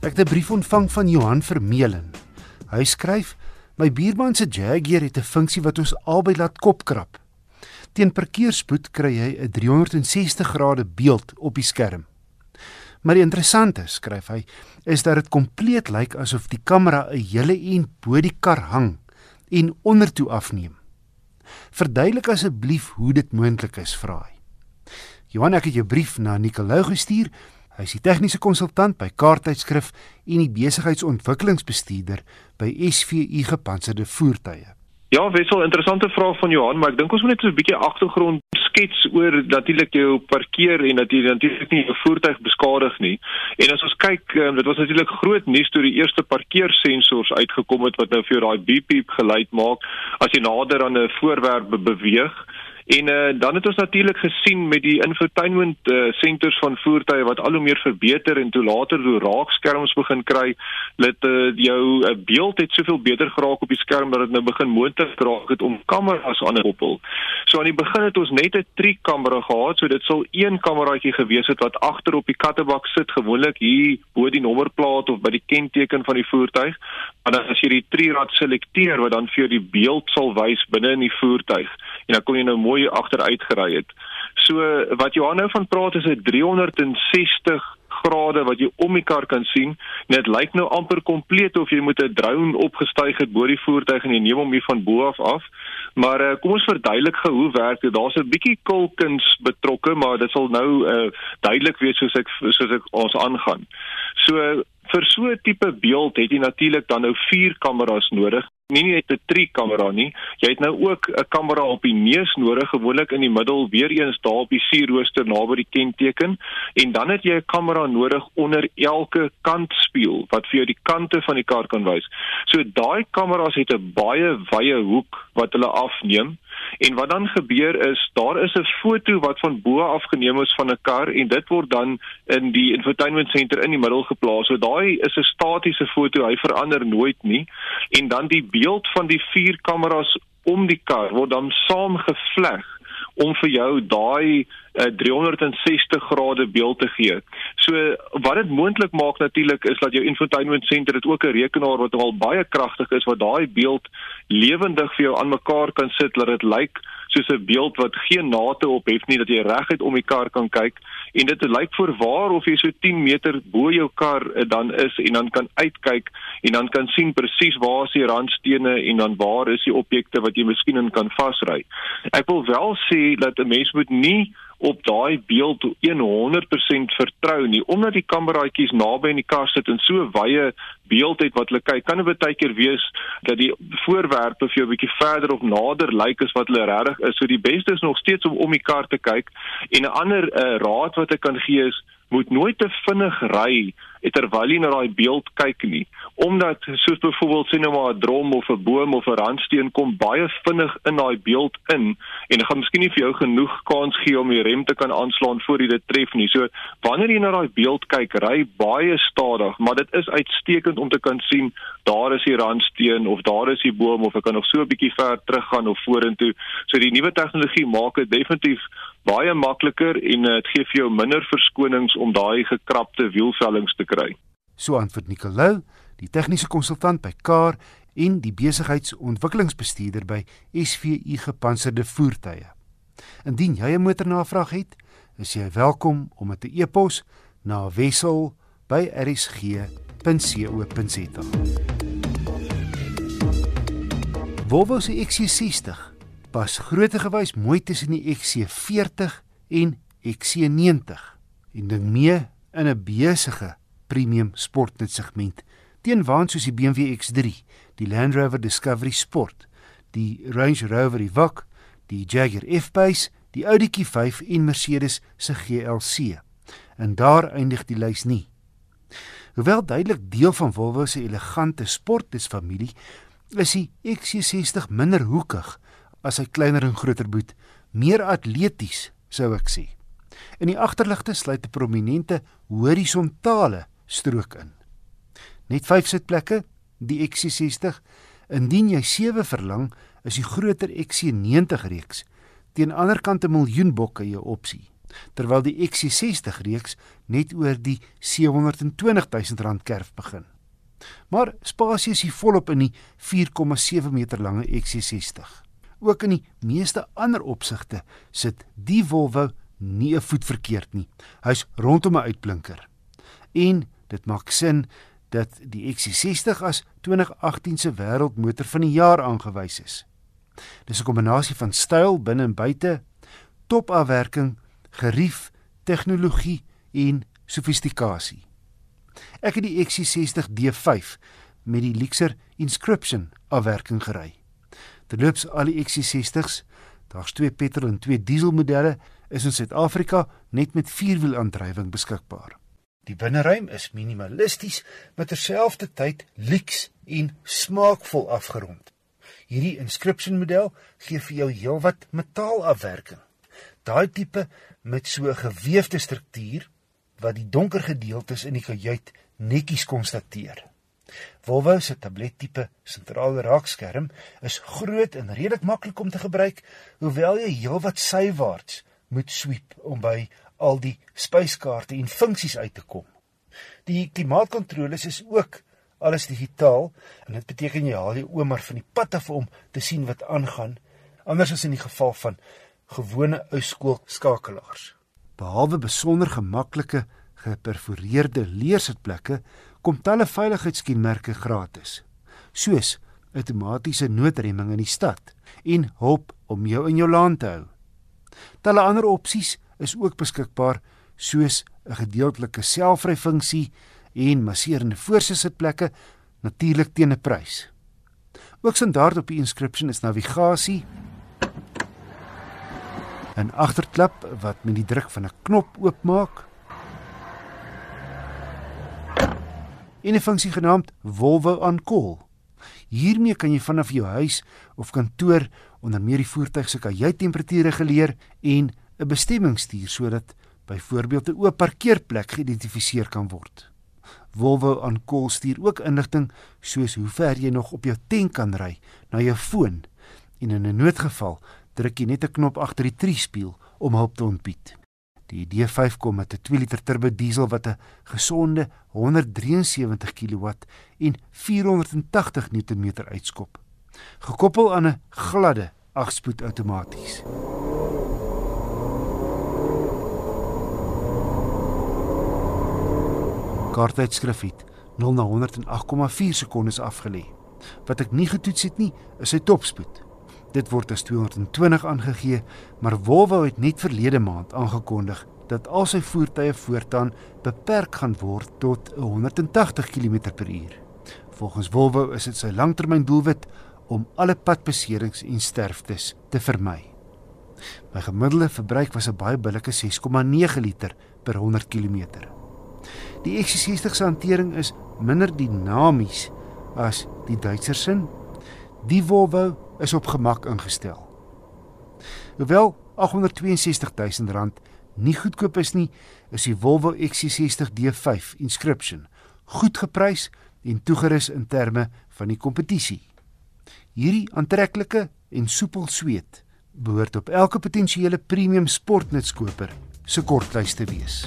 Ek het 'n brief ontvang van Johan Vermeulen. Hy skryf: "My buurman se Jaguar het 'n funksie wat ons albei laat kopkrap. Teen parkeerspoed kry hy 'n 360 grade beeld op die skerm. Maar die interessante, skryf hy, is dat dit kompleet lyk asof die kamera 'n hele en bo die kar hang en ondertoe afneem. Verduidelik asseblief hoe dit moontlik is, vra hy. Johan, ek het jou brief na Nicolou gestuur. Hy is die tegniese konsultant by Kaarttydskrif en die besigheidsontwikkelingsbestuurder by SVU Gepantserde Voertuie. Ja, wissel interessante vraag van Johan, maar ek dink ons moet net so 'n bietjie agtergrond skets oor natuurlik jou parkeer en dat jy natuurlik nie jou voertuig beskadig nie. En as ons kyk, um, dit was natuurlik groot nuus toe die eerste parkeersensors uitgekom het wat nou vir jou daai beep beep geluid maak as jy nader aan 'n voorwerp beweeg. En uh, dan het ons natuurlik gesien met die infotainment uh, centers van voertuie wat al hoe meer verbeter en toe later hoe raakskerms begin kry, dat uh, jou uh, beeld het soveel beter geraak op die skerm dat dit nou begin moontlik geraak het om kameras aan te koppel. So aan die begin het ons net 'n triekkamera gehad, so dit sou een kameraatjie gewees het wat agter op die kattebak sit, gewoonlik hier bo die nommerplaat of by die kenteken van die voertuig. Maar dan as jy die trirad selekteer wat dan vir jou die beeld sal wys binne in die voertuig en dan kom jy nou mooi agteruit gery het. So wat Johan nou van praat is 'n 360 grade wat jy om die kar kan sien. Dit lyk nou amper kompleet of jy met 'n drone opgestyg het bo die voertuig en jy neem hom hier van bo af af. Maar uh, kom ons verduidelik gou hoe werk dit. Daar's 'n bietjie kulkuns betrokke, maar dit sal nou uh, duidelik wees soos ek soos ek ons aangaan. So vir so 'n tipe beeld het jy natuurlik dan nou vier kameras nodig nie net 'n triekkamera nie. Jy het nou ook 'n kamera op die neus nodig, gewoonlik in die middel, weer eens daar op die sierrooster naby die kenteken, en dan het jy 'n kamera nodig onder elke kantspieël wat vir jou die kante van die kar kan wys. So daai kameras het 'n baie wye hoek wat hulle afneem. En wat dan gebeur is, daar is 'n foto wat van bo af geneem is van 'n kar en dit word dan in die infotainment center in die middel geplaas. So daai is 'n statiese foto, hy verander nooit nie. En dan die beeld van die vier kameras om die kar word dan saamgevleg om vir jou daai uh, 360 grade beeld te gee. So wat dit moontlik maak natuurlik is dat jou infotainment center dit ook 'n rekenaar wat al baie kragtig is wat daai beeld lewendig vir jou aan mekaar kan sit dat dit lyk soos 'n beeld wat geen nate op het nie dat jy reguit om die kar kan kyk en dit lyk voorwaar of jy so 10 meter bo jou kar uh, dan is en dan kan uitkyk en dan kan sien presies waar is die randstene en dan waar is die objekte wat jy miskien kan vasry. Ek wil wel sê dat 'n mens moet nie op daai beeld 100% vertrou nie omdat die kameraatjies naby in die kar sit en so wye beeld het wat hulle kyk kan dit baie keer wees dat die voorwerpe vir jou 'n bietjie verder of nader lyk as wat hulle regtig is. So die beste is nog steeds om om die kar te kyk en 'n ander uh, raad wat ek kan gee is moet nooit te vinnig ry terwyl jy na daai beeld kyk nie omdat soos byvoorbeeld sien nou maar 'n drom of 'n boom of 'n randsteen kom baie vinnig in daai beeld in en gaan miskien nie vir jou genoeg kans gee om die rem te kan aanslaan voor jy dit tref nie. So wanneer jy na daai beeld kyk, ry baie stadig, maar dit is uitstekend om te kan sien daar is die randsteen of daar is die boom of ek kan nog so 'n bietjie ver teruggaan of vorentoe. So die nuwe tegnologie maak dit definitief baie makliker en dit gee vir jou minder verskonings om daai gekrapte wielvellings te kry. So antwoord Nicolou die tegniese konsultant by Car en die besigheidsontwikkelingsbestuurder by SVU Gepantserde Voertuie. Indien jy 'n motornavraag het, is jy welkom om dit te e-pos na wissel@rsg.co.za. Volvo se XC60 pas grootegewys mooi tussen die XC40 en XC90 en ding mee in 'n besige premium sportnet segment teen waans soos die BMW X3, die Land Rover Discovery Sport, die Range Rover Evoque, die Jaguar F-Pace, die Audi Q5 en Mercedes se GLC. En daar eindig die lys nie. Hoewel duidelik deel van Volvo se elegante sportdisfamilie, is die XC60 minder hoekig as sy kleiner en groter boet, meer atleties, sou ek sê. In die agterligte sluit 'n prominente horisontale strook in net 5 sitplekke, die XC60. Indien jy 7 verlang, is die groter XC90 reeks teen ander kant 'n miljoen bokke jou opsie. terwyl die XC60 reeks net oor die 720 000 rand kerf begin. Maar spasie is hier volop in die 4,7 meter lange XC60. Ook in die meeste ander opsigte sit die Volvo nie 'n voet verkeerd nie. Hy's rondom 'n uitblinker. En dit maak sin dat die XC60 as 2018 se wêreldmotor van die jaar aangewys is. Dis 'n kombinasie van styl binne en buite, topafwerking, gerief, tegnologie en sofistikasie. Ek het die XC60 D5 met die Lexer Inscription afwerking gery. Terloops al die XC60s, daar's twee petrol en twee diesel modelle, is in Suid-Afrika net met vierwielaandrywing beskikbaar. Die binneruim is minimalisties, maar terselfdertyd lyks en smaakvol afgerond. Hierdie inscription model gee vir jou heelwat metaalafwerking. Daai tipe met so 'n geweefde struktuur wat die donker gedeeltes in die kajuit netjies konstateer. Volvo se tablettipe sentrale raakskerm is groot en redelik maklik om te gebruik, hoewel jy heelwat sywaarts moet sweep om by al die spyskaarte en funksies uit te kom. Die klimaatkontroles is ook alles digitaal en dit beteken jy haal jou oë maar van die pad af om te sien wat aangaan, anders as in die geval van gewone ou skool skakelaars. Behalwe besonder gemaklike geperforeerde leersitplekke, kom talle veiligheidskenmerke gratis, soos outomatiese noodremming in die stad en hulp om jou in jou laan te hou. Talle ander opsies is ook beskikbaar soos 'n gedeeltelike selfry funksie en masserende voorsitplekke natuurlik teen 'n prys. Ook standaard op die inscription is navigasie 'n agterklap wat met die druk van 'n knop oopmaak en 'n funksie genaamd Volvo on call. Hiermee kan jy vanaf jou huis of kantoor onder meer die voertuig se kajuittemperatuur reguleer en 'n bestemming stuur sodat byvoorbeeld 'n oop parkeerplek geïdentifiseer kan word. Volvo on call stuur ook inligting soos hoe ver jy nog op jou tank kan ry na jou foon en in 'n noodgeval druk jy net 'n knop agter die triespieël om hulp te ontbied. Die D5 kom met 'n 2 liter turbo diesel wat 'n gesonde 173 kW en 480 Nm uitskop, gekoppel aan 'n gladde 8-spoed outomaties. Kaartuitskrif het 0 na 108,4 sekondes afgelê. Wat ek nie getoets het nie, is sy topspoed. Dit word as 220 aangegee, maar Volvo het net verlede maand aangekondig dat al sy voertuie voortaan beperk gaan word tot 180 km/h. Volgens Volvo is dit sy langtermyndoelwit om alle padbeserings en sterftes te vermy. My gemiddelde verbruik was 'n baie billike 6,9 liter per 100 km. Die XC60 se hantering is minder dinamies as die Duitser sin. Die Volvo is op gemak ingestel. Hoewel 862 000 rand nie goedkoop is nie, is die Volvo XC60 D5 Inscription goed geprys en toegerus in terme van die kompetisie. Hierdie aantreklike en soepel sweet behoort op elke potensiële premium sportnutskoper se kortlys te wees.